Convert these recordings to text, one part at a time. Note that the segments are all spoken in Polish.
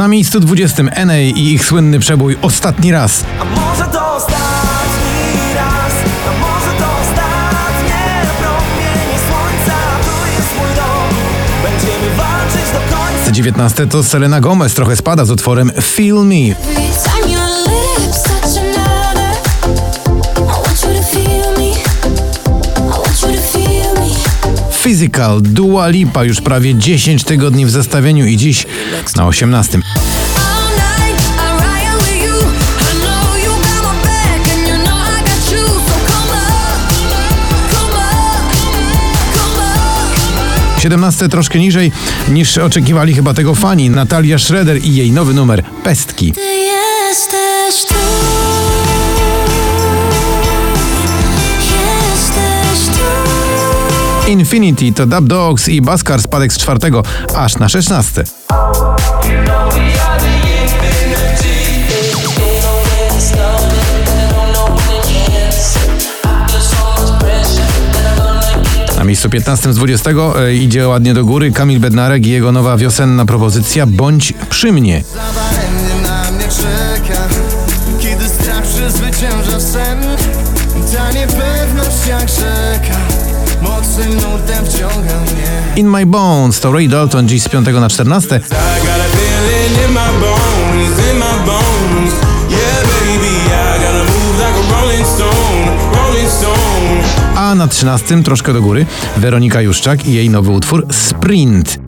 Na miejscu 20 NA i ich słynny przebój Ostatni raz. A może to ostatni raz? A może to ostatnie promienie słońca Tu jest mój dom. Będziemy walczyć do końca. 19 to Selena Gomez trochę spada z utworem Feel Me. Physical, Dua Lipa już prawie 10 tygodni w zestawieniu i dziś na 18. All night I ride with you. I know you got my back and you know I got you. So come up, come up, come up. 17 troszkę niżej niż oczekiwali chyba tego fani. Natalia Schroeder i jej nowy numer Pestki. Ty jesteś tu. Infinity to Dub Dogs i Baskar spadek z czwartego aż na 16. Na miejscu 15 z 20 e, idzie ładnie do góry Kamil Bednarek i jego nowa wiosenna propozycja Bądź przy mnie. Na mnie czeka Kiedy strach przezwycięża sen Ta niepewność jak rzeka Mocnym nurtem wciąga mnie In My Bones to Ray Dalton dziś z 5 na 14. I got a feeling in my bones, in my bones. Yeah, baby, I gotta move like a rolling stone, rolling stone. A na 13 troszkę do góry Weronika Juszczak i jej nowy utwór Sprint.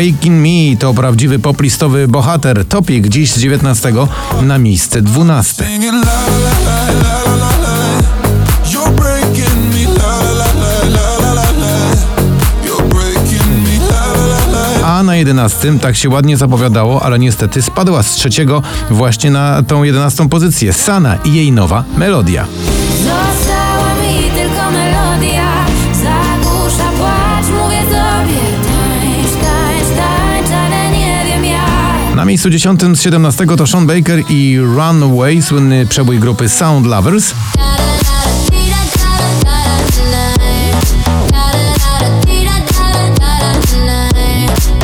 Breaking Me to prawdziwy poplistowy bohater. Topik dziś z 19 na miejsce 12. Singing la la la la la la la. You're breaking me la la la la la la la. You're breaking me la la la la. A na 11 tak się ładnie zapowiadało, ale niestety spadła z trzeciego właśnie na tą 11 pozycję. Sana i jej nowa melodia. Na miejscu 10 z 17 to Sean Baker i Runaway, słynny przebój grupy Sound Lovers.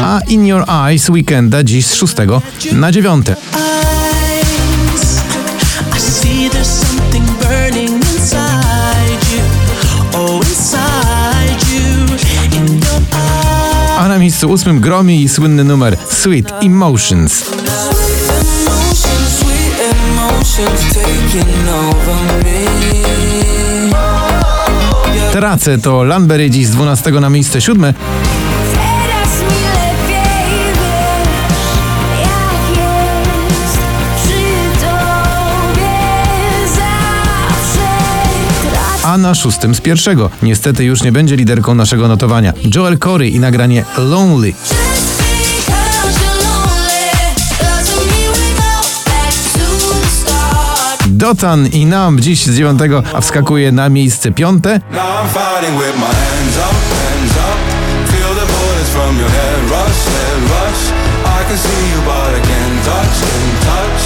A In Your Eyes Weekenda dziś z 6 na 9. miejscu 8 Gromi i słynny numer Sweet Emotions. Tracę to Landberry dziś z 12 na miejsce 7. na szóstym z pierwszego. Niestety już nie będzie liderką naszego notowania. Joel Corey i nagranie Lonely. Dotan i Nam dziś z dziewiątego, a wskakuje na miejsce piąte. I can see you, but I touch, can't touch.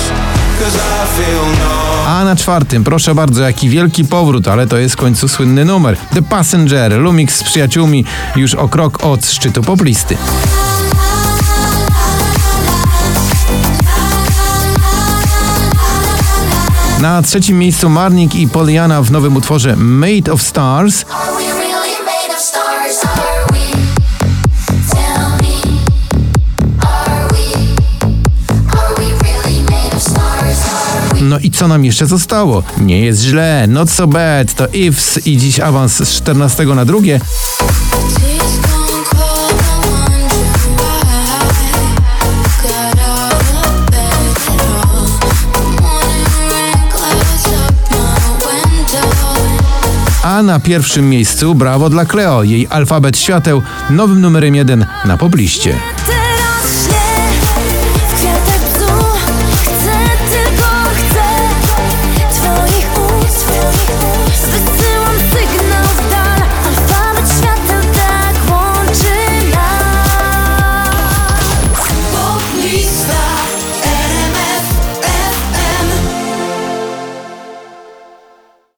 Cause I feel no. Na czwartym, proszę bardzo, jaki wielki powrót, ale to jest w końcu słynny numer. The Passenger, Lumix z przyjaciółmi, już o krok od szczytu poplisty. Na trzecim miejscu Marnik i Poliana w nowym utworze Made of Stars. No i co nam jeszcze zostało? Nie jest źle, not so bad, to Ifs i dziś awans z 14 na drugie. A na pierwszym miejscu brawo dla Cleo, jej alfabet świateł, nowym numerem jeden na pobliście.